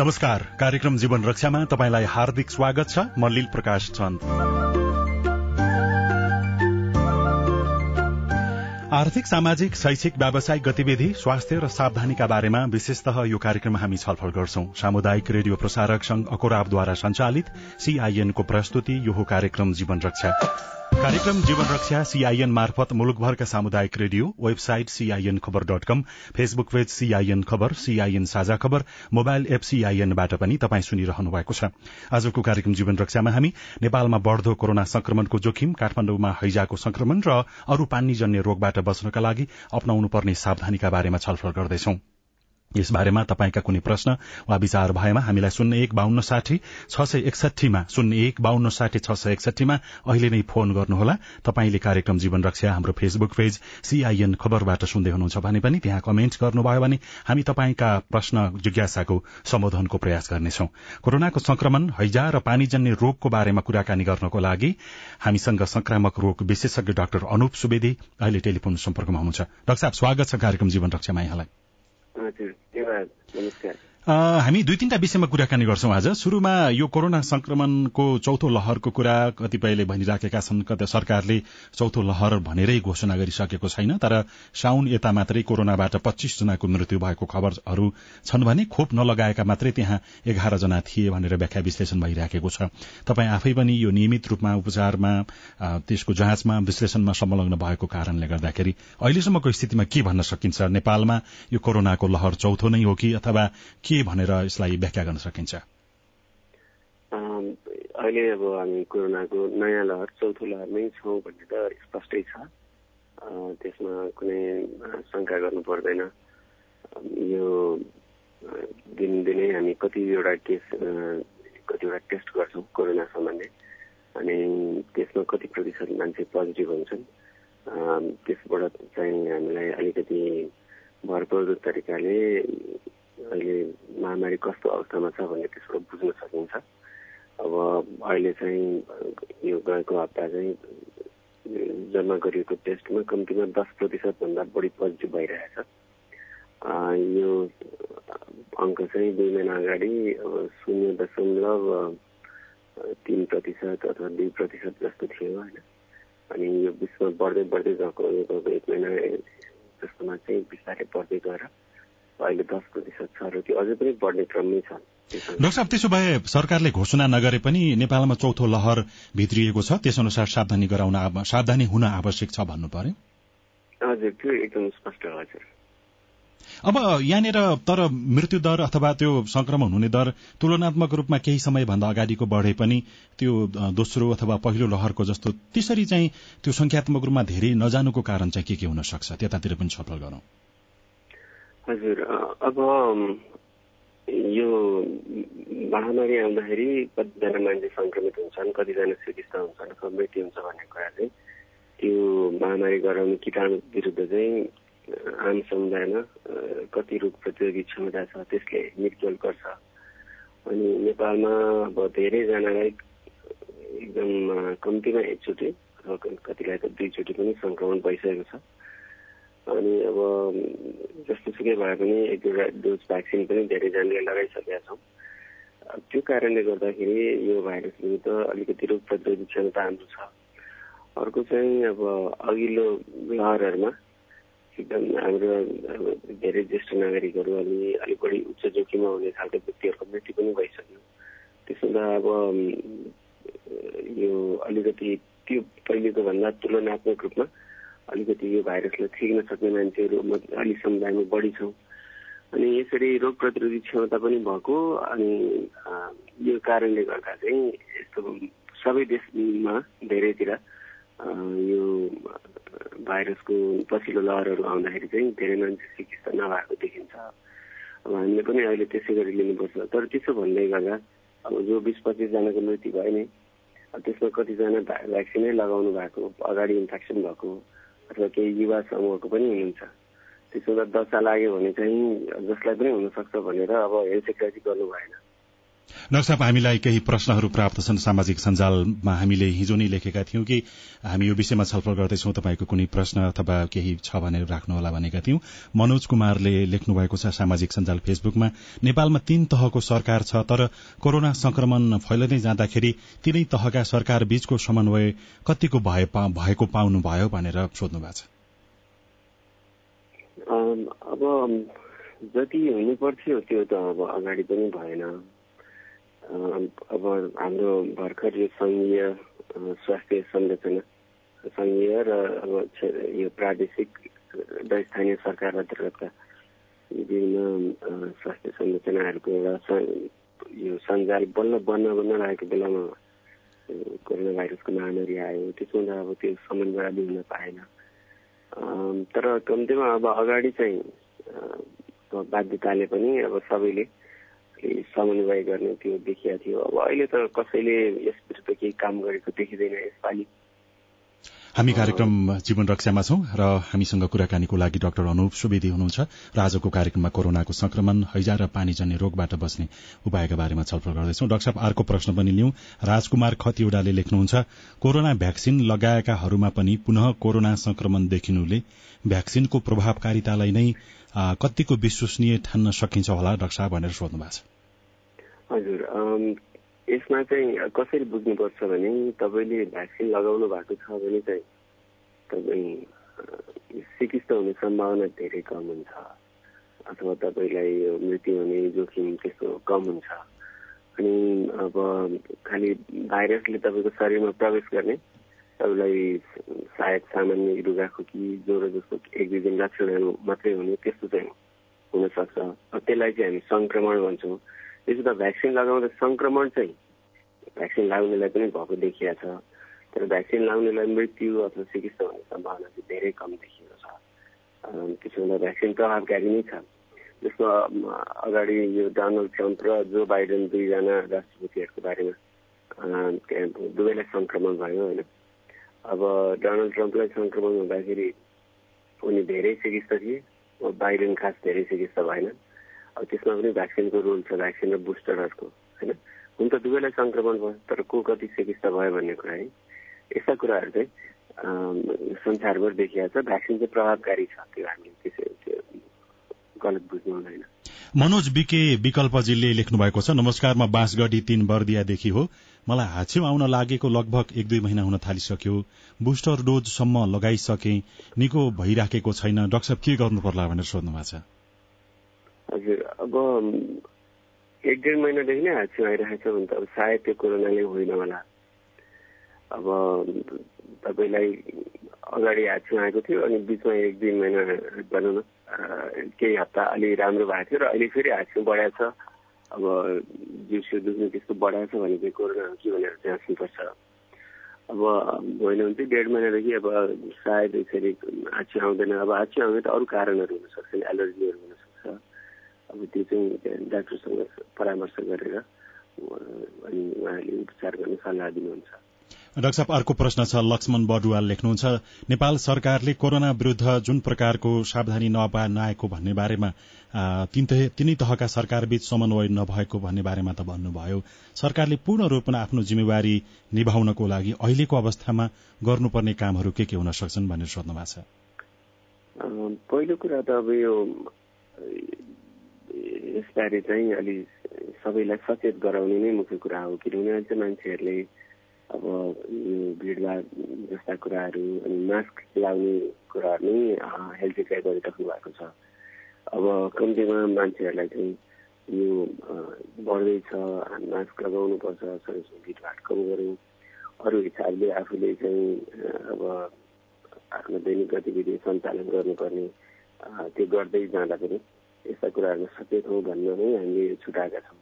नमस्कार कार्यक्रम जीवन रक्षामा तपाईँलाई हार्दिक स्वागत छ। म लील प्रकाश चन्द। आर्थिक सामाजिक शैक्षिक व्यावसायिक गतिविधि स्वास्थ्य र सावधानीका बारेमा विशेषतः यो कार्यक्रममा हामी छलफल गर्छौं। सामुदायिक रेडियो प्रसारक संघ अकोराबद्वारा संचालित सीआईएनको प्रस्तुति यो कार्यक्रम जीवन रक्षा। कार्यक्रम जीवन रक्षा सीआईएन मार्फत मुलुकभरका सामुदायिक radio website CIN Khabar dot com Facebook page CIN Khabar CIN Sajha Khabar mobile app सीआईएनबाट पनि तपाईँ सुनिरहनु भएको छ। आजको कार्यक्रम जीवन रक्षामा हामी नेपालमा बढ़दो कोरोना संक्रमणको जोखिम काठमाण्डुमा हैजाको संक्रमण र अरू पानीजन्य रोगबाट बच्नका लागि अप्नाउनु पर्ने सावधानीका बारेमा छलफल गर्दैछौं। यस बारेमा तपाईँका कुनै प्रश्न वा विचार भएमा हामीलाई शून्य एक बाहन्न साठी छ सय एकसठीमा शून्य एक बाहन्न साठी छ सय एकसठीमा अहिले नै फोन गर्नुहोला। तपाईँले कार्यक्रम जीवन रक्षा हाम्रो फेसबुक पेज सीआईएन खबरबाट सुन्दै हुनुहुन्छ भने पनि त्यहाँ कमेन्ट गर्नुभयो भने हामी तपाईँका प्रश्न जिज्ञासाको सम्बोधनको प्रयास गर्नेछौ। कोरोनाको संक्रमण हैजा र पानीजन्य रोगको बारेमा कुराकानी गर्नको लागि हामीसँग संक्रामक रोग विशेषज्ञ डाक्टर अनुप सुवेदी अहिले टेलिफोन सम्पर्कमा हुनुहुन्छ। डाक्टर साहब स्वागत छ कार्यक्रम जीवन रक्षामा यहाँलाई। हजुर नमस्कार हामी दुई तीनटा विषयमा कुराकानी गर्छौं आज। शुरूमा यो कोरोना संक्रमणको चौथो लहरको कुरा कतिपयले भनिराखेका छन् कतै सरकारले चौथो लहर भनेरै घोषणा गरिसकेको छैन तर साउन यता मात्रै कोरोनाबाट पच्चीस जनाको मृत्यु भएको खबरहरू छन् भने खोप नलगाएका मात्रै त्यहाँ एघार जना थिए भनेर व्याख्या विश्लेषण भइराखेको छ। तपाईँ आफै पनि यो नियमित रूपमा उपचारमा त्यसको जाँचमा विश्लेषणमा संलग्न भएको कारणले गर्दाखेरि अहिलेसम्मको स्थितिमा के भन्न सकिन्छ? नेपालमा यो कोरोनाको लहर चौथो नै हो कि अथवा के के भनेर यसलाई व्याख्या गर्न सकिन्छ? अहिले अब हामी कोरोनाको नयाँ लहर चौथो लहरमै छौँ भन्ने त स्पष्टै छ। त्यसमा कुनै शङ्का गर्नु पर्दैन। यो दिनदिनै हामी कतिवटा केस कतिवटा टेस्ट गर्छौँ कोरोना सम्बन्धी। अनि त्यसमा कति प्रतिशत मान्छे पोजिटिभ हुन्छन्। त्यसबाट चाहिँ हामीलाई अलिकति भरपर्दो तरिकाले अहिले महामारी कस्तो अवस्थामा छ भन्ने त्यसबाट बुझ्न सकिन्छ। अब अहिले चाहिँ यो गएको हप्ता चाहिँ जम्मा गरिएको टेस्टमा कम्तीमा दस प्रतिशतभन्दा बढी पोजिटिभ भइरहेछ। यो अङ्क चाहिँ दुई महिना अगाडि अब शून्य दशमलव तिन प्रतिशत अथवा दुई प्रतिशत जस्तो थियो होइन। अनि यो बिचमा बढ्दै बढ्दै गएको यो एक महिना जस्तोमा चाहिँ बिस्तारै बढ्दै गएर अहिले दस प्रतिशत छ र त्यो अझै पनि बढ्ने क्रममै छ। डाक्टर साहब त्यसो भए सरकारले घोषणा नगरे पनि नेपालमा चौथो लहर भित्रिएको छ त्यस अनुसार सावधानी गराउन सावधानी हुन आवश्यक छ भन्नु पर्यो? हजुर त्यो एकदम स्पष्ट हजुर। अब यहाँनिर तर मृत्यु दर अथवा त्यो संक्रमण हुने दर तुलनात्मक रूपमा केही समयभन्दा अगाडिको बढे पनि त्यो दोस्रो अथवा पहिलो लहरको जस्तो त्यसरी चाहिँ त्यो संख्यात्मक रूपमा धेरै नजानुको कारण चाहिँ के के हुन सक्छ त्यतातिर पनि छलफल गरौं। हजुर अब यो महामारी आउँदाखेरि कतिजना मान्छे सङ्क्रमित हुन्छन् कतिजना सिकिस्त हुन्छन् अथवा मृत्यु हुन्छ भन्ने कुरा चाहिँ त्यो महामारी गराउने किटाणु विरुद्ध चाहिँ आम समुदायमा कति रोग प्रतिरोधी क्षमता छ त्यसले निर्क्युल गर्छ। अनि नेपालमा अब धेरैजनालाई एकदम कम्तीमा एकचोटि अथवा कतिलाई त दुईचोटि पनि सङ्क्रमण भइसकेको छ। अनि अब जस्तो सुकै भए पनि एक दुईवटा डोज भ्याक्सिन पनि धेरैजनाले लगाइसकेका छौँ। त्यो कारणले गर्दाखेरि यो भाइरस विरुद्ध अलिकति रोग प्रतिरोधी क्षमता हाम्रो छ। अर्को चाहिँ अब अघिल्लो लहरहरूमा एकदम हाम्रो धेरै ज्येष्ठ नागरिकहरू अनि अलिक बढी उच्च जोखिममा हुने खालको व्यक्तिहरूको मृत्यु पनि भइसक्यो। त्यसो हुँदा अब यो अलिकति त्यो पहिलेको भन्दा तुलनात्मक रूपमा अलिकति यो भाइरसलाई थिक्न सक्ने मान्छेहरू अलिक समुदायमा बढी छौँ। अनि यसरी रोग प्रतिरोधी क्षमता पनि भएको अनि यो कारणले गर्दा चाहिँ यस्तो सबै देशमा धेरैतिर यो भाइरसको पछिल्लो लहरहरू आउँदाखेरि चाहिँ धेरै मान्छे चिकित्सा नभएको देखिन्छ। अब हामीले पनि अहिले त्यसै गरी लिनुपर्छ। तर त्यसो भन्दै गर्दा अब जो बिस पच्चिसजनाको मृत्यु भयो नि त्यसमा कतिजना भ्याक्सिनै लगाउनु भएको अगाडि इन्फेक्सन भएको अथवा केही युवा समूहको पनि हुनुहुन्छ त्यसो गर्दा दशा लाग्यो भने चाहिँ जसलाई पनि हुनसक्छ भनेर अब हेल्थ सेक्रेटरी गर्नु भएन। डाक्टर हामीलाई केही प्रश्नहरू प्राप्त छन्। सामाजिक सञ्जालमा हामीले हिजो नै लेखेका थियौं कि हामी यो विषयमा छलफल गर्दैछौ। तपाईँको कुनै प्रश्न अथवा केही छ भने राख्नुहोला भनेका थियौं। मनोज कुमारले लेख्नु भएको छ सामाजिक सञ्जाल फेसबुकमा नेपालमा तीन तहको सरकार छ तर कोरोना संक्रमण फैलदै जाँदाखेरि तीनै तहका सरकार बीचको समन्वय कतिको भएको पाउनुभयो भनेर सोध्नु भएको छ। जति हुनुपर्थ्यो त्यो त अब अगाडि पनि भएन। अब हाम्रो भर्खर यो सङ्घीय स्वास्थ्य संरचना सङ्घीय र अब यो प्रादेशिक र स्थानीय सरकार अन्तर्गतका विभिन्न स्वास्थ्य संरचनाहरूको एउटा यो सञ्जाल बल्ल बन्न बन्न लागेको बेलामा कोरोना भाइरसको महामारी आयो। त्यसमा त अब त्यो समन्वय अलि हुन पाएन। तर कम्तीमा अब अगाडि चाहिँ बाध्यताले पनि अब सबैले समन्वय गर्ने त्यो देखिया थियो। अब अहिले त कसैले यस विरुद्ध केही काम गरेको देखिँदैन यसपालि। हामी कार्यक्रम जीवन रक्षामा छौं र हामीसँग कुराकानीको लागि डाक्टर अनुप सुवेदी हुनुहुन्छ। र आजको कार्यक्रममा कोरोनाको संक्रमण हैजा र पानीजन्य रोगबाट बस्ने उपायका बारेमा छलफल गर्दैछौ। डाक्टर साहब अर्को प्रश्न पनि लिउँ। राजकुमार खतिवड़ाले लेख्नुहुन्छ कोरोना भ्याक्सिन लगाएकाहरूमा पनि पुनः कोरोना संक्रमण देखिनुले भ्याक्सिनको प्रभावकारितालाई नै कतिको विश्वसनीय ठान्न सकिन्छ होला डाक्टर साहब भनेर सोध्नु भएको छ। हजुर यसमा चाहिँ कसरी बुझ्नुपर्छ भने तपाईँले भ्याक्सिन लगाउनु भएको छ भने चाहिँ तपाईँ चिकित्सा हुने सम्भावना धेरै कम हुन्छ। अथवा तपाईँलाई मृत्यु हुने जोखिम त्यस्तो कम हुन्छ। अनि अब खालि भाइरसले तपाईँको शरीरमा प्रवेश गर्ने तपाईँलाई सायद सामान्य रुगाखोकी ज्वरो जस्तो एक दुई दिन लक्षणहरू मात्रै हुने त्यस्तो चाहिँ हुनसक्छ। त्यसलाई चाहिँ हामी सङ्क्रमण भन्छौँ। त्यसो त भ्याक्सिन लगाउँदा सङ्क्रमण चाहिँ भ्याक्सिन लगाउनेलाई पनि भएको देखिया छ। तर भ्याक्सिन लगाउनेलाई मृत्यु अथवा चिकित्सा हुने सम्भावना चाहिँ धेरै कम देखिएको छ। त्यसो हुँदा भ्याक्सिन प्रभावकारी नै छ। जसको अगाडि यो डोनाल्ड ट्रम्प र जो बाइडेन दुईजना राष्ट्रपतिहरूको बारेमा दुवैलाई सङ्क्रमण भयो होइन। अब डोनाल्ड ट्रम्पलाई सङ्क्रमण हुँदाखेरि उनी धेरै चिकित्सा थिए बाइडेन खास धेरै चिकित्सा भएन। त्यसमा पनि भ्याक्सिनको रोल छ भ्याक्सिन र बुस्टरहरूको होइन? हुन त दुवैलाई सङ्क्रमण भयो तर को कति चिकित्सा भयो भन्ने कुरा है? यस्ता कुराहरू चाहिँ संसारभर देखिया छ। भ्याक्सिन चाहिँ प्रभावकारी छ त्यो हामीले त्यसै त्यो गलत बुझ्नु हुँदैन। मनोज बिके विकल्पजीले लेख्नु भएको छ नमस्कारमा बाँसगढी तीन बर्दियादेखि हो। मलाई हाछ्यौ आउन लागेको लगभग एक दुई महिना हुन थालिसक्यो। बुस्टर डोजसम्म लगाइसके निको भइराखेको छैन। डाक्टर के गर्नु पर्ला भनेर सोध्नु भएको छ? हजुर अब एक डेढ महिनादेखि नै हाछ्यौ आइरहेको छ भने त अब सायद त्यो कोरोनाले होइन होला। अब तपाईँलाई अगाडि हाछ्यौ आएको थियो अनि बिचमा एक दुई महिना भनौँ न केही हप्ता अलि राम्रो भएको थियो र अहिले फेरि हाछ्यौ बढाएको अब जिउसिउ दुख्ने त्यस्तो बढाएको छ भने चाहिँ कोरोना हो कि भनेर जाँच्नुपर्छ अब होइन भने चाहिँ डेढ महिनादेखि अब सायद यसरी आँची आउँदैन अब आँची आउने त अरू कारणहरू हुनसक्छ एलर्जीहरू हुनसक्छ अब त्यो चाहिँ डाक्टरसँग परामर्श गरेर अनि उहाँले उपचार गर्ने सल्लाह दिनुहुन्छ डाक्टर साहब अर्को प्रश्न छ लक्ष्मण बडुवाल लेख्नुहुन्छ नेपाल सरकारले कोरोना विरूद्ध जुन प्रकारको सावधानी नआएको भन्ने बारेमा तिनै तहका सरकारबीच समन्वय नभएको भन्ने बारेमा त भन्नुभयो। सरकारले पूर्ण रूपमा आफ्नो जिम्मेवारी निभाउनको लागि अहिलेको अवस्थामा गर्नुपर्ने कामहरू के के हुन सक्छन्? भनेर सोध्नु भएको छ पहिलो कुरा त अब यो यसबारे चाहिँ अलि सबैलाई सचेत गराउने नै मुख्य कुरा हो किनभने अझ मान्छेहरूले अब यो भिडभाड जस्ता कुराहरू अनि मास्क लगाउने कुराहरू नै हेल्थ गरिराख्नु भएको छ। अब कम्तीमा मान्छेहरूलाई चाहिँ यो बढ्दैछ मास्क लगाउनुपर्छ शरीरमा भिडभाड कम गरौँ। अरू हिसाबले आफूले चाहिँ अब आफ्नो दैनिक गतिविधि सञ्चालन गर्नुपर्ने त्यो गर्दै जाँदा पनि यस्ता कुराहरूमा सचेत हौँ भन्न नै हामीले छुटाएका छौँ।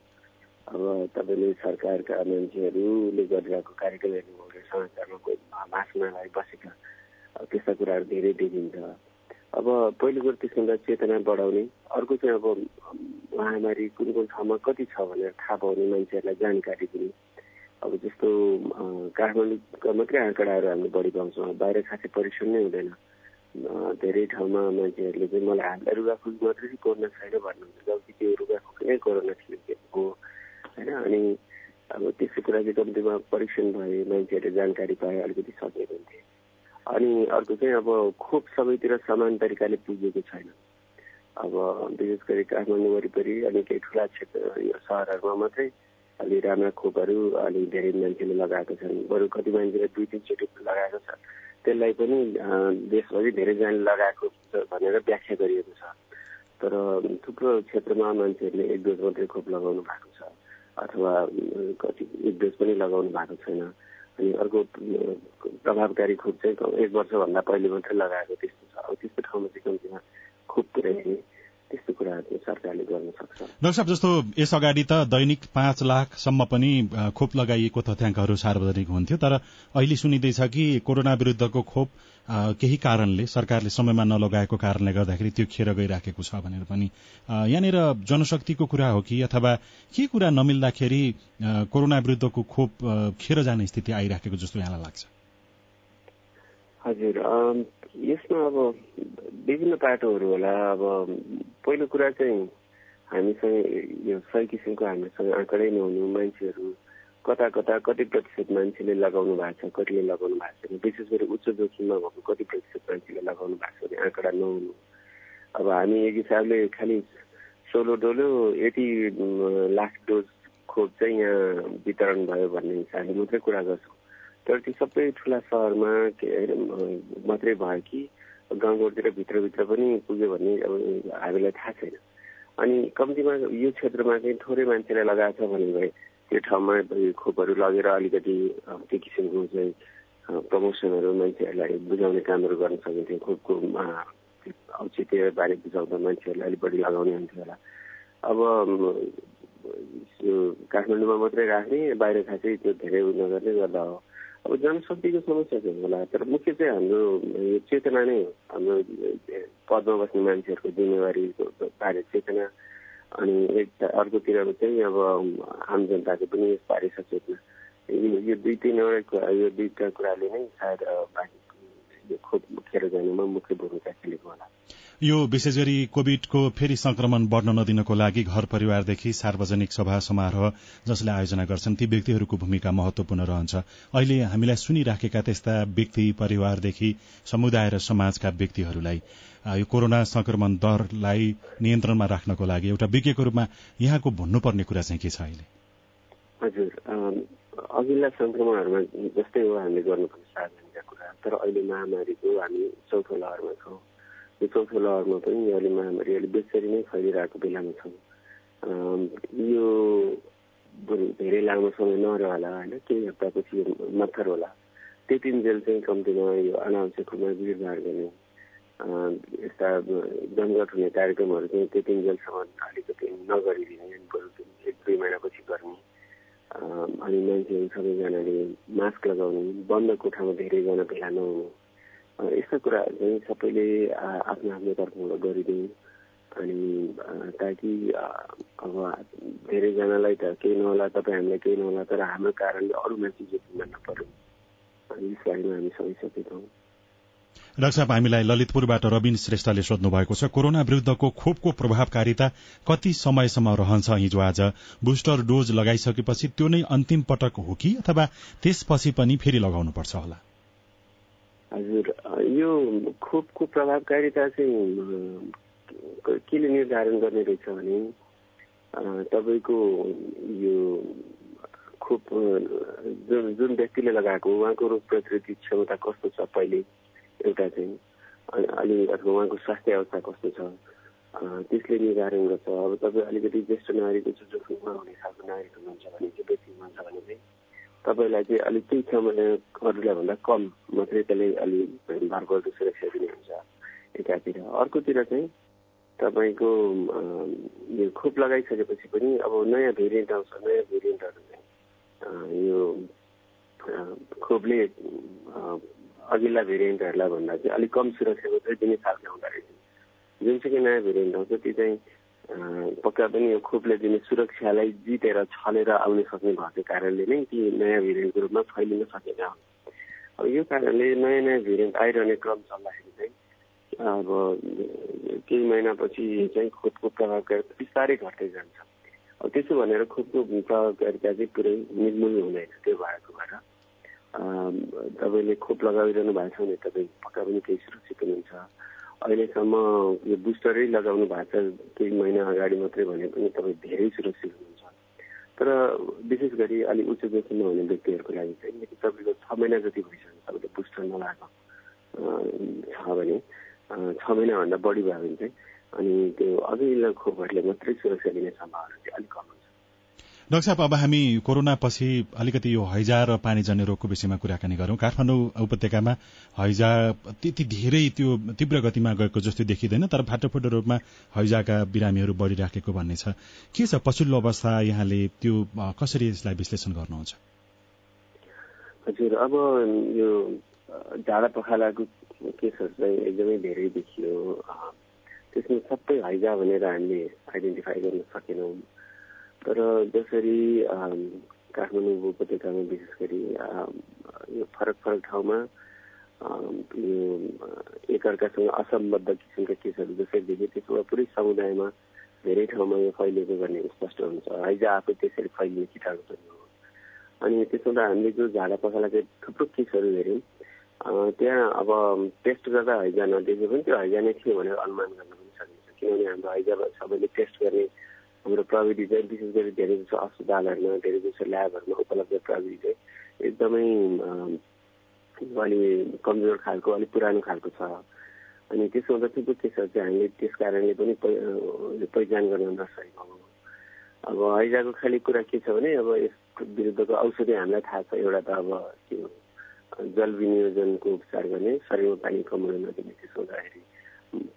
अब तपाईँले सरकारका मान्छेहरूले गरिरहेको कार्यक्रम हेर्नुभयो समाचारमा लागि बसेका त्यस्ता कुराहरू धेरै देखिन्छ। अब पहिलो कुरो त्यसभन्दा चेतना बढाउने। अर्को चाहिँ अब महामारी कुन कुन ठाउँमा कति छ भनेर थाहा पाउने मान्छेहरूलाई जानकारी दिने। अब जस्तो काठमाडौँका मात्रै आँकडाहरू हामीले बढी पाउँछौँ। बाहिर खासै परीक्षण नै हुँदैन। धेरै ठाउँमा मान्छेहरूले चाहिँ मलाई हामीलाई रुगाखोकी मात्रै चाहिँ कोरोना छैन भन्नुहुन्छ। जबकि त्यो रुगाखोकी नै कोरोना थियो हो। होइन? अनि अब त्यस्तो कुरा चाहिँ कम्तीमा परीक्षण भए मान्छेहरूले जानकारी पाए अलिकति सचेत हुन्थे। अनि अर्को चाहिँ अब खोप सबैतिर समान तरिकाले पुगेको छैन। अब विशेष गरी काठमाडौँ वरिपरि अनि केही ठुला क्षेत्र यो सहरहरूमा मात्रै अलि राम्रा खोपहरू अलि धेरै मान्छेले लगाएको छन्। बरु कति मान्छेले दुई तिनचोटि लगाएको छ। त्यसलाई पनि देशभरि धेरैजनाले लगाएको भनेर व्याख्या गरिएको छ। तर थुप्रो क्षेत्रमा मान्छेहरूले एक डोज मात्रै खोप लगाउनु भएको छ अथवा कति एक डोज पनि लगाउनु भएको छैन। अनि अर्को प्रभावकारी खोप चाहिँ एक वर्षभन्दा पहिले मात्रै लगाएको त्यस्तो छ। अब त्यस्तो ठाउँमा चाहिँ कम्तीमा खोप पुऱ्याइने त्यस्तो कुराहरू सरकारले गर्न सक्छ। डाक्टर साहब जस्तो यस अगाडि त दैनिक पाँच लाखसम्म पनि खोप लगाइएको तथ्याङ्कहरू सार्वजनिक हुन्थ्यो तर अहिले सुनिँदैछ कि कोरोना विरुद्धको खोप केही कारणले सरकारले समयमा नलगाएको कारणले गर्दाखेरि त्यो खेर गइराखेको छ भनेर पनि। यहाँनिर जनशक्तिको कुरा हो कि अथवा के कुरा नमिल्दाखेरि कोरोना विरुद्धको खोप खेर जाने स्थिति आइराखेको जस्तो यहाँलाई लाग्छ? हजुर यसमा अब विभिन्न पाटोहरू होला। अब पहिलो कुरा चाहिँ हामीसँग यो सही किसिमको हामीसँग आँकडै नहुनु मान्छेहरू कता कता कति प्रतिशत मान्छेले लगाउनु भएको छ कतिले लगाउनु भएको छैन। विशेष गरी उच्च जोखिममा भएको कति प्रतिशत मान्छेले लगाउनु भएको छ भने आँकडा नहुनु। अब हामी एक हिसाबले खालि सोलो डोलो यति लाख डोज खोप चाहिँ यहाँ वितरण भयो भन्ने हिसाबले मात्रै कुरा गर्छौँ। तर त्यो सबै ठुला सहरमा मात्रै भयो कि गाउँघरतिर भित्रभित्र पनि पुग्यो भने अब हामीलाई थाहा छैन। अनि कम्तीमा यो क्षेत्रमा चाहिँ थोरै मान्छेलाई लगाएको छ भने भए त्यो ठाउँमा खोपहरू लगेर अलिकति त्यो किसिमको चाहिँ प्रमोसनहरू मान्छेहरूलाई बुझाउने कामहरू गर्न सकिन्थ्यो। खोपको औचित्य बारे बुझाउँदा मान्छेहरूलाई अलिक बढी लगाउने हुन्थ्यो होला। अब काठमाडौँमा मात्रै राख्ने बाहिर खासै त्यो धेरै नगर्ने गर्दा हो। अब जनशक्तिको समस्या चाहिँ होला तर मुख्य चाहिँ हाम्रो यो चेतना नै हो। हाम्रो पदमा बस्ने मान्छेहरूको जिम्मेवारीको बारे चेतना। अनि एक अर्कोतिर चाहिँ अब आम जनताको पनि यसबारे सचेतना। यो दुई तिनवटा यो दुईवटा कुराले नै सायद बाँकी खोप खेर जानुमा मुख्य भूमिका खेलेको होला। यो विशेष गरी कोविडको फेरि संक्रमण बढ़न नदिनको लागि घर परिवारदेखि सार्वजनिक सभा समारोह जसले आयोजना गर्छन् ती व्यक्तिहरूको भूमिका महत्वपूर्ण रहन्छ। अहिले हामीलाई सुनिराखेका त्यस्ता व्यक्ति परिवारदेखि समुदाय र समाजका व्यक्तिहरूलाई यो कोरोना संक्रमण दरलाई नियन्त्रणमा राख्नको लागि एउटा विज्ञको रूपमा यहाँको भन्नुपर्ने कुरा चाहिँ के छ अहिले? हजुर अघिल्ला संक्रमणहरूमा जस्तै हो हामीले गर्नुपर्ने तर अहिले महामारीको हामी चौथो लहरमा छौँ। यो चौथो लहरमा पनि यो अहिले महामारी अहिले बेसरी नै फैलिरहेको बेलामा छौँ। यो धेरै लामो समय नरहला होइन केही हप्तापछि मत्थर होला। त्यति जेल चाहिँ कम्तीमा यो अनावश्यक रूपमा भिडभाड गर्ने यस्ता जमघट हुने कार्यक्रमहरू चाहिँ त्यति जेलसम्म अलिकति नगरिदिने एक दुई महिनापछि गर्ने। अनि मान्छेहरू सबैजनाले मास्क लगाउनु बन्द कोठामा धेरैजना भेला नहुनु यस्ता कुराहरू चाहिँ सबैले आफ्नो आफ्नो तर्फबाट गरिदिउँ अनि ताकि अब धेरैजनालाई त केही नहोला तपाईँ हामीलाई केही नहोला तर हाम्रो कारणले अरू मान्छे जोखिममा नपरौँ अनि यस बारेमा हामी सबै सचेत साहब हामीलाई ललितपुरबाट रविन श्रेष्ठले सोध्नु भएको छ कोरोना विरूद्धको खोपको प्रभावकारिता कति समयसम्म रहन्छ? हिजो आज बुस्टर डोज लगाइसकेपछि त्यो नै अन्तिम पटक हो कि अथवा त्यसपछि पनि फेरि लगाउनुपर्छ होला? हजुर यो खोपको प्रभावकारिता चाहिँ केले निर्धारण गर्ने रहेछ भने तपाईँको यो खोप जुन व्यक्तिले लगाएको उहाँको रोग प्रतिरोधी क्षमता कस्तो छ पहिले? एउटा चाहिँ अलि अथवा उहाँको स्वास्थ्य अवस्था कस्तो छ? त्यसले निर्धारण गर्छ। अब तपाईँ अलिकति ज्येष्ठ नागरिकको जो जोखिममा हुने खालको नागरिक हुनुहुन्छ भने चाहिँ व्यक्ति हुनुहुन्छ भने चाहिँ तपाईँलाई चाहिँ अलिक केही समय अरूलाई भन्दा कम मात्रै त्यसले अलिक भरपर्दो सुरक्षा दिने हुन्छ एकातिर। अर्कोतिर चाहिँ तपाईँको यो खोप लगाइसकेपछि पनि अब नयाँ भेरिएन्ट आउँछ नयाँ भेरिएन्टहरू चाहिँ यो खोपले अघिल्ला भेरिएन्टहरूलाई भन्दा चाहिँ अलिक कम सुरक्षा मात्रै दिने खालको हुँदो रहेछ जुन चाहिँ नयाँ भेरिएन्ट आउँछ त्यो चाहिँ पक्का पनि यो खोपले दिने सुरक्षालाई जितेर छलेर आउन सक्ने भएको कारणले नै ती नयाँ भेरिएन्टको रूपमा फैलिन सकेन। अब यो कारणले नयाँ नयाँ भेरिएन्ट आइरहने क्रम चल्दाखेरि चाहिँ अब केही महिनापछि चाहिँ खोपको प्रभावकारिता बिस्तारै घट्दै जान्छ। त्यसो भनेर खोपको प्रयोगकारिता चाहिँ पुरै निर्मूल हुँदैन त्यो भएको भएर तपाईँले खोप लगाइरहनु भएको छ भने तपाईँ पक्का पनि केही सुरक्षित हुनुहुन्छ। अहिलेसम्म यो बुस्टरै लगाउनु भएको छ केही महिना अगाडि मात्रै भने पनि तपाईँ धेरै सुरक्षित हुनुहुन्छ। तर विशेष गरी अलिक उच्च जोखिममा हुने व्यक्तिहरूको लागि चाहिँ तपाईँको छ महिना जति भइसक्यो तपाईँले बुस्टर नलाएको छ भने छ महिनाभन्दा बढी भयो भने चाहिँ अनि त्यो अघिल्लो खोपहरूले मात्रै सुरक्षा दिने सम्भावना चाहिँ अलिक कम डाक्टर साहब अब हामी कोरोना पछि अलिकति यो हैजा र पानीजन्य रोगको विषयमा कुराकानी गरौँ। काठमाडौँ उपत्यकामा हैजा त्यति धेरै त्यो तीव्र गतिमा गएको जस्तो देखिँदैन तर फाटोफुटो रूपमा हैजाका बिरामीहरू बढ़िराखेको भन्ने छ। के छ पछिल्लो अवस्था यहाँले त्यो कसरी यसलाई विश्लेषण गर्नुहुन्छ? हजुर अब यो झाडा पखालाको केसहरू चाहिँ एकदमै धेरै देखियो। त्यसमा सबै हैजा भनेर हामीले आइडेन्टिफाई गर्न सकेनौँ। तर जसरी काठमाडौँ उपत्यकामा विशेष गरी यो फरक फरक ठाउँमा यो एकअर्कासँग असम्बद्ध किसिमका केसहरू जसरी देखे त्यसो भए पुरै समुदायमा धेरै ठाउँमा यो फैलिएको भन्ने स्पष्ट हुन्छ। हैजा आफै त्यसरी फैलिने किटाणु पनि हो अनि त्यसो हुँदा हामीले जो झाडा पखालाको थुप्रो केसहरू हेऱ्यौँ त्यहाँ अब टेस्ट गर्दा हैजा नदेखे पनि त्यो हैजा नै थियो भनेर अनुमान गर्न पनि सकिन्छ। किनभने हाम्रो हैजा सबैले टेस्ट गर्ने हाम्रो प्रविधि चाहिँ विशेष गरी धेरै जसो अस्पतालहरूमा धेरै जसो ल्याबहरूमा उपलब्ध प्रविधि चाहिँ एकदमै अलि कमजोर खालको अलिक पुरानो खालको छ। अनि त्यसो हुँदा थुप्रो केसहरू चाहिँ हामीले त्यस कारणले पनि पहिचान गर्न नसकेको अब हैजाको खालि कुरा के छ भने अब यसको विरुद्धको औषधि हामीलाई थाहा छ एउटा त अब त्यो जल विनियोजनको उपचार गर्ने शरीरमा पानी कमाउन नदिने त्यसो हुँदाखेरि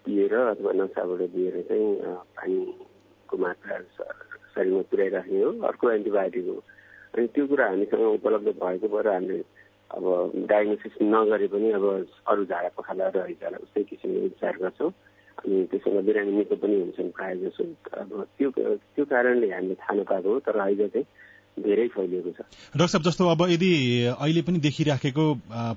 पिएर अथवा नसाबाट दिएर चाहिँ पानी को मात्रा शरीरमा पुर्याइराख्ने हो अर्को एन्टिबायोटिक हो। अनि त्यो कुरा हामीसँग उपलब्ध भएको भएर हामीले अब डायग्नोसिस नगरे पनि अब अरू झाडा पखाला र हैजालाई उस्तै किसिमले उपचार गर्छौँ। अनि त्यसमा बिरामी निको पनि हुन्छन् प्रायः जसो। अब त्यो त्यो कारणले हामीले थाहा नपाएको हो तर हैजा चाहिँ धेरै फैलिएको छ। डाक्टर साहब जस्तो अब यदि अहिले पनि देखिराखेको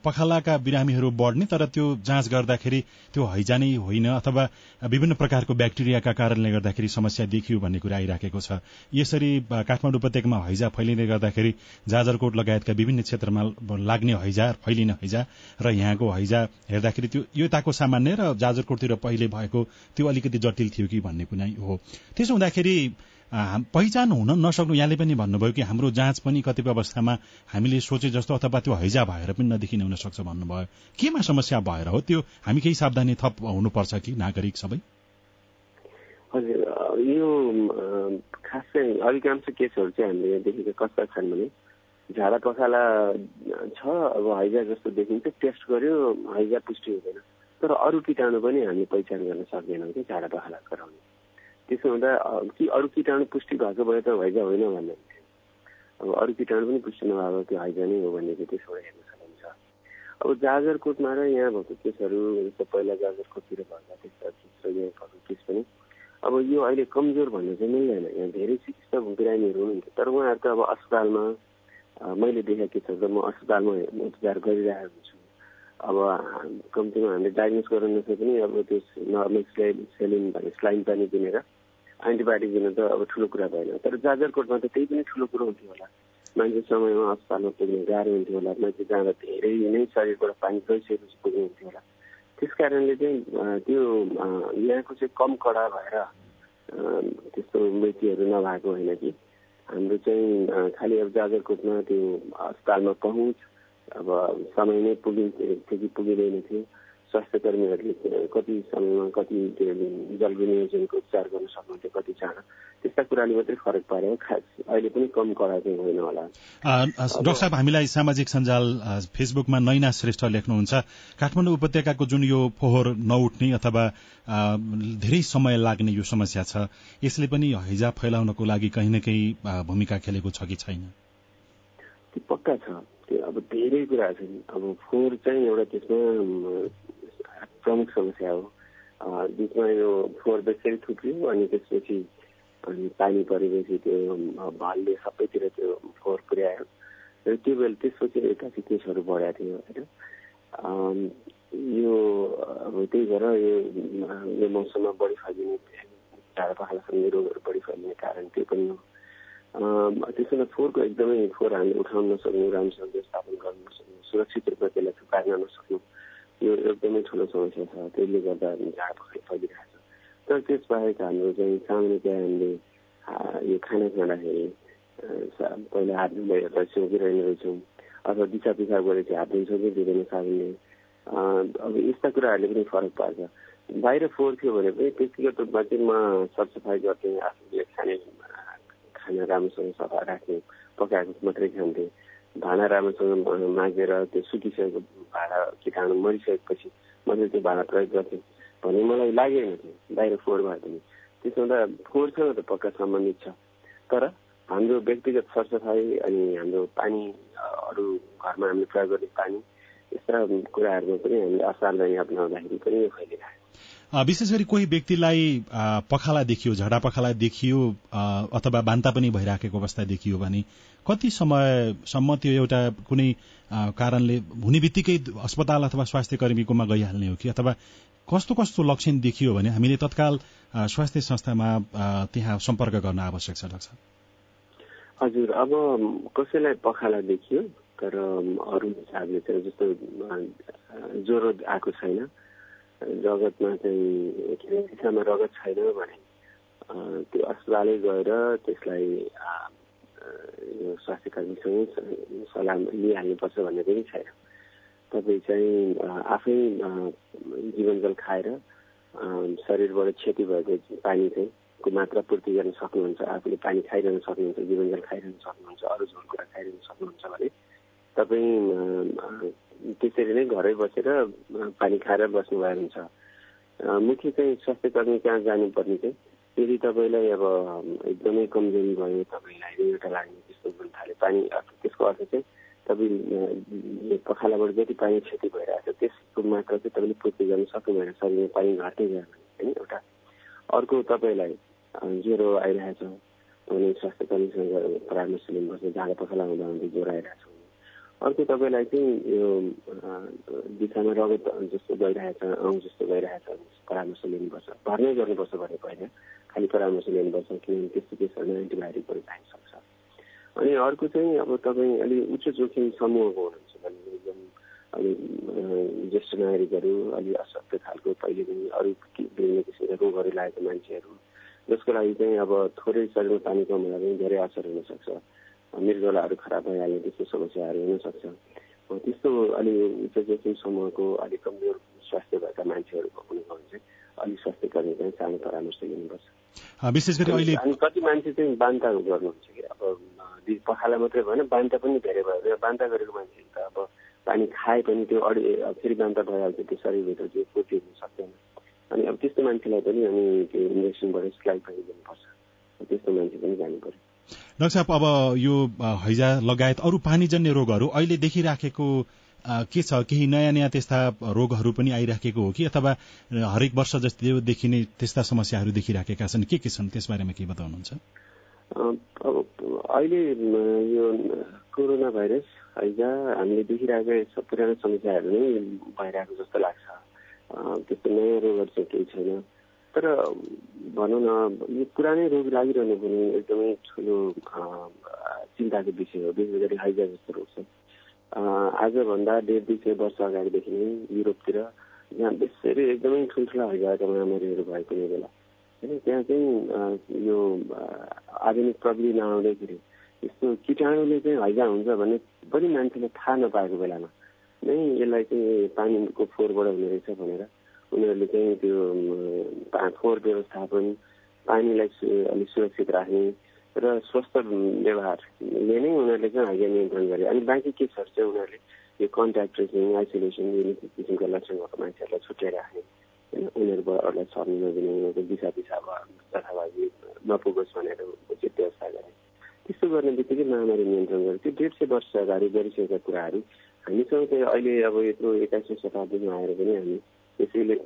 पखालाका बिरामीहरू बढ्ने तर त्यो जाँच गर्दाखेरि त्यो हैजा नै होइन अथवा विभिन्न प्रकारको ब्याक्टेरियाका कारणले गर्दाखेरि समस्या देखियो भन्ने कुरा आइराखेको छ। यसरी काठमाडौँ उपत्यकामा हैजा फैलिँदै गर्दाखेरि जाजरकोट लगायतका विभिन्न क्षेत्रमा लाग्ने हैजा फैलिने हैजा र यहाँको हैजा हेर्दाखेरि त्यो यताको सामान्य र जाजरकोटतिर पहिले भएको त्यो अलिकति जटिल थियो कि भन्ने कुरा हो। त्यसो हुँदाखेरि पहिचान हुन नसक्नु यहाँले पनि भन्नुभयो कि हाम्रो जाँच पनि कतिपय अवस्थामा हामीले सोचे जस्तो अथवा त्यो हैजा भएर पनि नदेखिने हुन सक्छ भन्नुभयो। केमा समस्या भएर हो? त्यो हामी केही सावधानी थप हुनुपर्छ कि नागरिक सबै? हजुर यो खास चाहिँ अधिकांश केसहरू चाहिँ हामीले देखेका कस्ता छन् भने झाडा पखाला छ अब हैजा जस्तो देखिन्छ टेस्ट गर्यो हैजा पुष्टि हुँदैन। तर अरू किटाणु पनि हामी पहिचान गर्न सक्दैनौँ कि झाडा पखाला गराउने। त्यसो हुँदा कि अरू किटाणु पुष्टि भएको भए त हैजा होइन भन्ने। अब अरू किटाणु पनि पुष्टि नभएको त्यो हैजा नै हो भन्ने चाहिँ त्यसबाट हेर्न सकिन्छ। अब जाजरकोटमा र यहाँ भएको केसहरू पहिला जाजरकोटतिर भएका त्यस्ता केस पनि अब यो अहिले कमजोर भन्नु चाहिँ मिल्दैन। यहाँ धेरै चिकित्सक बिरामीहरू हुनुहुन्थ्यो तर उहाँहरू त अब अस्पतालमा मैले देखेको केसहरू त म अस्पतालमा उपचार गरिरहेको छु। अब कम्तीमा हामीले डायग्नोस गर्न नसके पनि अब त्यो नर्मल सेलिन भन्ने स्लाइन पानी किनेर एन्टिबायोटिक दिन त अब ठुलो कुरा भएन। तर जाजरकोटमा त त्यही पनि ठुलो कुरो हुन्थ्यो होला। मान्छे समयमा अस्पतालमा पुग्ने गाह्रो हुन्थ्यो होला। मान्छे जाँदा धेरै नै शरीरबाट पानी गइसकेपछि पुग्नु हुन्थ्यो होला। त्यस कारणले चाहिँ त्यो यहाँको चाहिँ कम कडा भएर त्यस्तो मृत्युहरू नभएको होइन कि। हाम्रो चाहिँ खालि अब जाजरकोटमा त्यो अस्पतालमा पहुँच अब समय नै पुगिन्थ्यो कि पुगिँदैन थियो। स्वास्थ्य कर्मीहरूले कति जल विनियोजनको उपचार गर्न सक्नुहुन्थ्यो कति चाँडो त्यस्ता कुराले मात्रै फरक पार्यो खास अहिले पनि कम कडा चाहिँ होइन होला। डाक्टर साहब हामीलाई सामाजिक सञ्जाल फेसबुकमा नैना श्रेष्ठ लेख्नुहुन्छ। काठमाडौँ उपत्यकाको जुन यो फोहोर नउठ्ने अथवा धेरै समय लाग्ने यो समस्या छ यसले पनि हैजा फैलाउनको लागि कहीँ न कहीँ भूमिका खेलेको छ कि छैन? त्यो पक्का छ। त्यो अब धेरै कुराहरू छन्। अब फोहोर चाहिँ एउटा त्यसमा प्रमुख समस्या हो। बिचमा यो फोहोर बेसरी थुप्रियो अनि त्यसपछि अनि पानी परेपछि त्यो भलले सबैतिर त्यो फोहोर पुर्यायो। र त्यो बेला त्यसपछि एकासी केसहरू बढाएको थियो होइन? यो अब त्यही भएर यो मौसममा बढी फैलिने झाडा पखालासँग रोगहरू बढी फैलिने कारण त्यो पनि हो। त्यसमा फोहोरको एकदमै फोहोर हामीले उठाउन नसक्नु राम्रोसँग व्यवस्थापन गर्न नसक्नु सुरक्षित रूपमा त्यसलाई थुपार्न नसक्नु यो एकदमै ठुलो समस्या छ। त्यसले गर्दा झाडा पखाइ फैलिरहेको छ। तर त्यसबाहेक हाम्रो चाहिँ सामान्यतया हामीले यो खाना खाँदाखेरि पहिला हात धुँदै सोचिरहने रहेछौँ। अथवा दिशा पिसाब गरेपछि हात धुन्छौँ कि साबुनले अब यस्ता कुराहरूले पनि फरक पार्छ। बाहिर फोहोर थियो भने पनि व्यक्तिगत रूपमा चाहिँ म सरसफाइ गर्थेँ आफूले खाने खाना राम्रोसँग सफा राख्ने पकाएको मात्रै खान्थेँ। भाँडा राम्रोसँग माझेर त्यो सुकिसकेको भाँडा किटाणु मरिसकेपछि मैले त्यो भाँडा प्रयोग गर्थेँ भन्ने मलाई लागेन थियो बाहिर फोहोर भयो भने त्यसमा त फोहोरसँग त पक्का सम्बन्धित छ। तर हाम्रो व्यक्तिगत सरसफाइ अनि हाम्रो पानी अरू घरमा हामीले प्रयोग गर्ने पानी यस्ता कुराहरूमा पनि हामीले असावधानी अप्नाउँदाखेरि पनि फैलिरहेको विशेष गरी कोही व्यक्तिलाई पखाला देखियो झडा पखाला देखियो अथवा बान्ता पनि भइराखेको अवस्था देखियो भने कति समयसम्म त्यो एउटा कुनै कारणले हुने बित्तिकै अस्पताल अथवा स्वास्थ्य कर्मीकोमा गइहाल्ने हो कि? अथवा कस्तो कस्तो लक्षण देखियो भने हामीले तत्काल स्वास्थ्य संस्थामा त्यहाँ सम्पर्क गर्न आवश्यक छ डाक्टर हजुर अब कसैलाई पखाला देखियो तर अरू हिसाबले चाहिँ जस्तो ज्वरो आएको छैन। रगतमा चाहिँ के अरे दिशामा रगत छैन भने त्यो अस्पतालै गएर त्यसलाई यो स्वास्थ्य कर्मीसँग सल्लाह लिइहाल्नुपर्छ भन्ने पनि छैन। तपाईँ चाहिँ आफै जीवनजल खाएर शरीरबाट क्षति भएको पानी चाहिँ को मात्रा पूर्ति गर्न सक्नुहुन्छ आफूले पानी खाइरहन सक्नुहुन्छ जीवनजल खाइरहन सक्नुहुन्छ अरू झोल कुरा खाइरहन सक्नुहुन्छ भने तपाईँ त्यसरी नै घरै बसेर पानी खाएर बस्नुभयो हुन्छ मुख्य चाहिँ स्वास्थ्य कर्मी कहाँ जानुपर्ने चाहिँ? यदि तपाईँलाई अब एकदमै कमजोरी भयो तपाईँलाई एउटा लाग्ने त्यस्तो हुन थाल्यो पानी त्यसको अर्थ चाहिँ तपाईँ पखालाबाट जति पानी क्षति भइरहेको छ त्यसको मात्रा चाहिँ तपाईँले पूर्ति गर्न सक्नु भएन शरीरमा पानी घट्दै गयो भने होइन एउटा अर्को तपाईँलाई ज्वरो आइरहेछ। भने स्वास्थ्य कर्मीसँग परामर्श लिनुपर्छ। झाडा पखाला हुँदा हुँदै ज्वरो आइरहेछ। अर्को तपाईँलाई चाहिँ यो बिचामा रगत जस्तो गइरहेछ औँ जस्तो गइरहेछ परामर्श लिनुपर्छ। भर्नै गर्नुपर्छ भने पहिला खालि परामर्श लिनुपर्छ किनभने त्यस्तो केसहरूमा एन्टिबायोटिक पनि चाहिन सक्छ अनि अर्को चाहिँ अब तपाईँ अलिक उच्च जोखिम समूहको हुनुहुन्छ भने एकदम अलि ज्येष्ठ नागरिकहरू अलि अशक्त खालको पहिले पनि अरू विभिन्न किसिमका रोगहरू लागेको मान्छेहरू जसको लागि चाहिँ अब थोरै शरीरमा पानी कम हुँदा पनि धेरै असर हुनसक्छ। मृगलाहरू खराब भइहाल्ने त्यस्तो समस्याहरू हुनसक्छ त्यस्तो अलि उच्च जोखिम समूहको अलिक कमजोर स्वास्थ्य भएका मान्छेहरूको हुनु भने चाहिँ अलिक स्वास्थ्य कर्मी चाहिँ सानो परामर्श लिनुपर्छ। विशेष गरी अहिले अनि कति मान्छे चाहिँ बान्ता गर्नुहुन्छ कि? अब पखाला मात्रै भएन बान्ता पनि धेरै भयो। बान्ता गरेको मान्छे त अब पानी खाए पनि त्यो अडि फेरि बान्ता भइहाल्छ त्यो शरीरभित्र त्यो पूर्ति हुन सक्दैन। अनि अब त्यस्तो मान्छेलाई पनि अनि त्यो इन्जेक्सनबाट स्लाइड पनि दिनुपर्छ। त्यस्तो मान्छे पनि जानु पर्यो। डाक्टर साहब अब यो हैजा लगायत अरू पानीजन्य रोगहरू अहिले देखिराखेको के छ? केही नयाँ नयाँ त्यस्ता रोगहरू पनि आइराखेको हो कि? अथवा हरेक वर्ष जस्तै देखिने त्यस्ता समस्याहरू देखिराखेका छन्? के के छन्? त्यसबारेमा के बताउनुहुन्छ? अहिले यो कोरोना भाइरस हैजा हामीले देखिरहेको पुरानो समस्याहरू नै भइरहेको जस्तो लाग्छ। त्यस्तो नयाँ रोगहरू चाहिँ केही छैन। तर भनौँ न यो पुरानै रोग लागिरहनु पनि एकदमै ठुलो चिन्ताको विषय हो। विशेष गरी हैजा जस्तो रोग छ। आजभन्दा डेढ दुई सय वर्ष अगाडिदेखि नै युरोपतिर जहाँ बेसरी एकदमै ठुल्ठुला हैजाका महामारीहरू भएको बेला। होइन त्यहाँ चाहिँ यो आधुनिक प्रविधि नआउँदैखेरि यस्तो किटाणुले चाहिँ हैजा हुन्छ भन्ने पनि मान्छेले थाहा नपाएको बेलामा नै यसलाई चाहिँ पानीको फोहोरबाट हुने रहेछ भनेर उनीहरूले चाहिँ त्यो फोहोर व्यवस्थापन पानीलाई अलिक सुरक्षित राख्ने र स्वस्थ व्यवहारले नै उनीहरूले चाहिँ हाइजिया नियन्त्रण गरे। अनि बाँकी केसहरू चाहिँ उनीहरूले यो कन्ट्याक्ट ट्रेसिङ आइसोलेसन यो किसिमका लक्षण भएको मान्छेहरूलाई छुट्याइ राख्ने होइन उनीहरूबाट अरूलाई सर्नु नदिने उनीहरूको दिशा पिसाब जथाभावी नपुगोस् भनेर उचित व्यवस्था गरे। त्यस्तो गर्ने बित्तिकै महामारी नियन्त्रण गरे। त्यो डेढ सय वर्ष अगाडि गरिसकेका कुराहरू हामीसँग चाहिँ अहिले अब यत्रो एक्काइसौँ शताब्दीमा आएर पनि हामी त्यसैले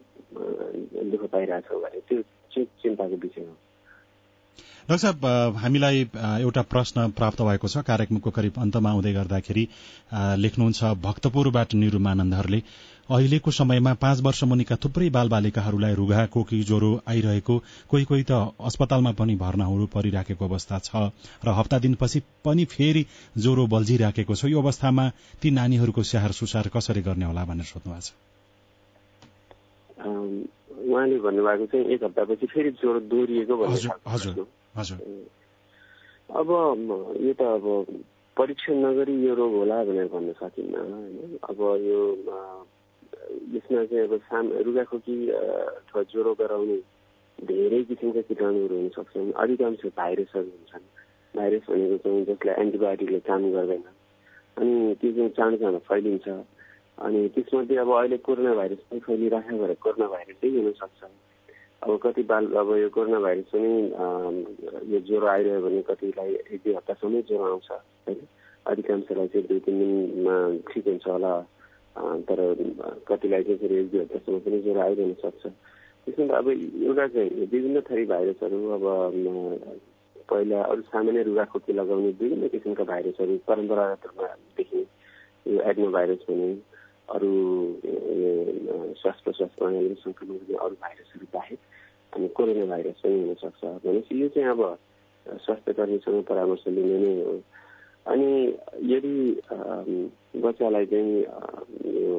दुःख भने त्यो चिन्ताको विषय हो। डाक्टर साहब हामीलाई एउटा प्रश्न प्राप्त भएको छ। कार्यक्रमको करिब अन्तमा आउँदै गर्दाखेरि लेख्नुहुन्छ भक्तपुरबाट निरूमानन्दहरूले अहिलेको समयमा पाँच वर्ष मुनिका थुप्रै बालबालिकाहरूलाई रुघा कोकी ज्वरो आइरहेको कोही कोही त अस्पतालमा पनि भर्नाहरू परिराखेको अवस्था छ र हप्ता दिनपछि पनि फेरि ज्वरो बल्झिराखेको छ। यो अवस्थामा ती नानीहरूको स्याहार सुसार कसरी गर्ने होला भनेर सोध्नु भएको छ। उहाँले भन्नुभएको चाहिँ एक हप्तापछि फेरि ज्वरो दोहोरिएको अब यो त अब परीक्षण नगरी यो रोग होला भनेर भन्न सकिन्न होइन? अब यो यसमा चाहिँ अब साम रुगाखोकी अथवा ज्वरो गराउने धेरै किसिमका किटाणुहरू हुन सक्छन्। अधिकांश भाइरसहरू हुन्छन्। भाइरस भनेको चाहिँ जसलाई एन्टिबायोटिकले काम गर्दैन। अनि त्यो चाहिँ चाँडो चाँडो फैलिन्छ। अनि त्यसमध्ये अब अहिले कोरोना भाइरस पनि फैलिरहेको भएर कोरोना भाइरसै हुनसक्छ। अब कति बाल अब यो कोरोना भाइरस पनि यो ज्वरो आइरह्यो भने कतिलाई एक दुई हप्तासम्मै ज्वरो आउँछ होइन? अधिकांशलाई चाहिँ दुई तिन दिनमा ठिक हुन्छ होला। तर कतिलाई चाहिँ फेरि एक दुई हप्तासम्म पनि ज्वरो आइरहन सक्छ त्यसमा अब एउटा चाहिँ विभिन्न थरी भाइरसहरू अब पहिला अरू सामान्य रुगाखोकी लगाउने विभिन्न किसिमका भाइरसहरू परम्परागत रूपमा देखिने यो एडनो भाइरस भने अरू श्वास प्रश्वास प्रणाली सङ्क्रमण हुने अरू भाइरसहरू बाहेक अनि कोरोना भाइरस पनि हुनसक्छ भनेपछि यो चाहिँ अब स्वास्थ्य कर्मीसँग परामर्श लिने नै हो। अनि यदि बच्चालाई चाहिँ यो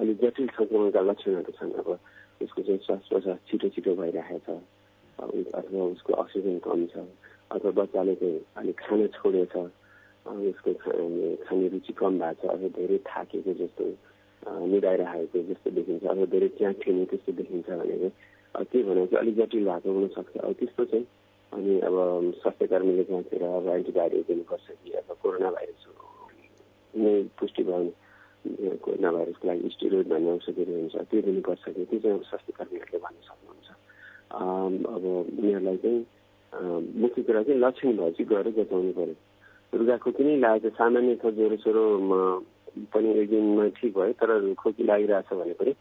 अलिक जटिल सङ्क्रमणका लक्षणहरू छन् अब उसको चाहिँ श्वास प्रश्वास छिटो छिटो भइरहेको छ अथवा उसको अक्सिजन कम छ अथवा बच्चाले चाहिँ अलिक खान छोडेछ उसको खाने रुचि कम भएको छ अथवा धेरै थाकेको जस्तो निदाइरहेको जस्तो देखिन्छ अथवा धेरै च्याख्लिने त्यस्तो देखिन्छ भनेको के भने चाहिँ अलिक जटिल भएको हुनसक्छ। अब त्यस्तो चाहिँ अनि अब स्वास्थ्य कर्मीले त्यहाँतिर अब एन्टिबायोटिक दिनुपर्छ कि अब कोरोना भाइरस नै पुष्टि भयो भने कोरोना भाइरसको लागि स्टिरोइड भन्ने औषधिहरू हुन्छ त्यो दिनुपर्छ कि? त्यो चाहिँ अब स्वास्थ्य कर्मीहरूले भन्न सक्नुहुन्छ। अब उनीहरूलाई चाहिँ मुख्य कुरा चाहिँ लक्षण भएपछि गएर जचाउनु पऱ्यो। रुगाखोकी नै लागेको सामान्य छ ज्वरो सोरो पनि एक दिनमा ठिक भयो तर खोकी लागिरहेछ भने पनि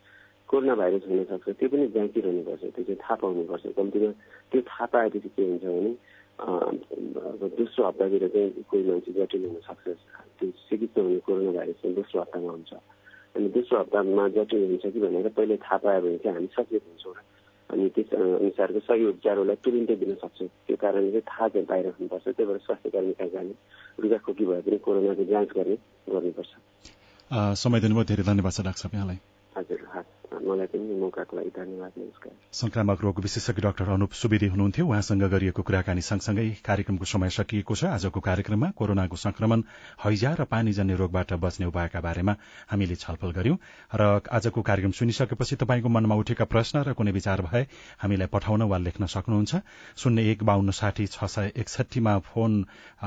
कोरोना भाइरस हुनसक्छ। त्यो पनि जाँचिरहनुपर्छ त्यो चाहिँ थाहा पाउनुपर्छ। कम्तीमा त्यो थाहा पाएपछि के हुन्छ भने अब दोस्रो हप्तातिर चाहिँ कोही मान्छे जटिल हुनसक्छ। त्यो चिकित्सा हुने कोरोना भाइरस चाहिँ दोस्रो हप्तामा हुन्छ। अनि दोस्रो हप्तामा जटिल हुन्छ कि भनेर पहिले थाहा पायो भने चाहिँ हामी सचेत हुन्छौँ अनि त्यस अनुसारको सही उपचारहरूलाई तुरुन्तै दिन सक्छौँ। त्यो कारणले चाहिँ थाहा चाहिँ पाइराख्नुपर्छ त्यही भएर स्वास्थ्य कर्मी कहाँ जाने रुगाखोकी भए पनि कोरोनाको जाँच गर्ने गर्नुपर्छ। समय दिनुभयो। धेरै धन्यवाद छ डाक्टर यहाँलाई। हजुर मलाई पनि मौकाको लागि धन्यवाद संक्रामक रोग विशेषज्ञ डाक्टर अनुप सुवेदी हुनुहुन्थ्यो। उहाँसँग गरिएको कुराकानी सँगसँगै कार्यक्रमको समय सकिएको छ। आजको कार्यक्रममा कोरोनाको संक्रमण हैजा र पानीजन्य रोगबाट बच्ने उपायका बारेमा हामीले छलफल गर्यौं। र आजको कार्यक्रम सुनिसकेपछि तपाईँको मनमा उठेका प्रश्न र कुनै विचार भए हामीलाई पठाउन वा लेख्न सक्नुहुन्छ। शून्य एक बान्न साठी छ सय एकसठीमा फोन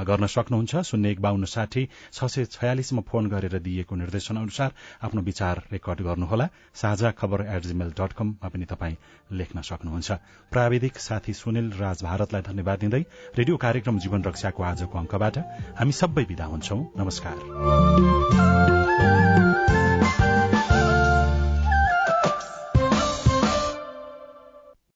गर्न सक्नुहुन्छ। शून्य एक बान्न साठी छ सय छयालिसमा फोन गरेर दिइएको निर्देशन अनुसार आफ्नो विचार रेकर्ड गर्नुहोला। साझा खबर एट जीमेल डट कममा पनि तपाईँ लेख्न सक्नुहुन्छ। प्राविधिक साथी सुनिल राज भारतलाई धन्यवाद दिँदै रेडियो कार्यक्रम जीवन रक्षाको आजको अंकबाट हामी सबै विदा हुन्छौ। नमस्कार।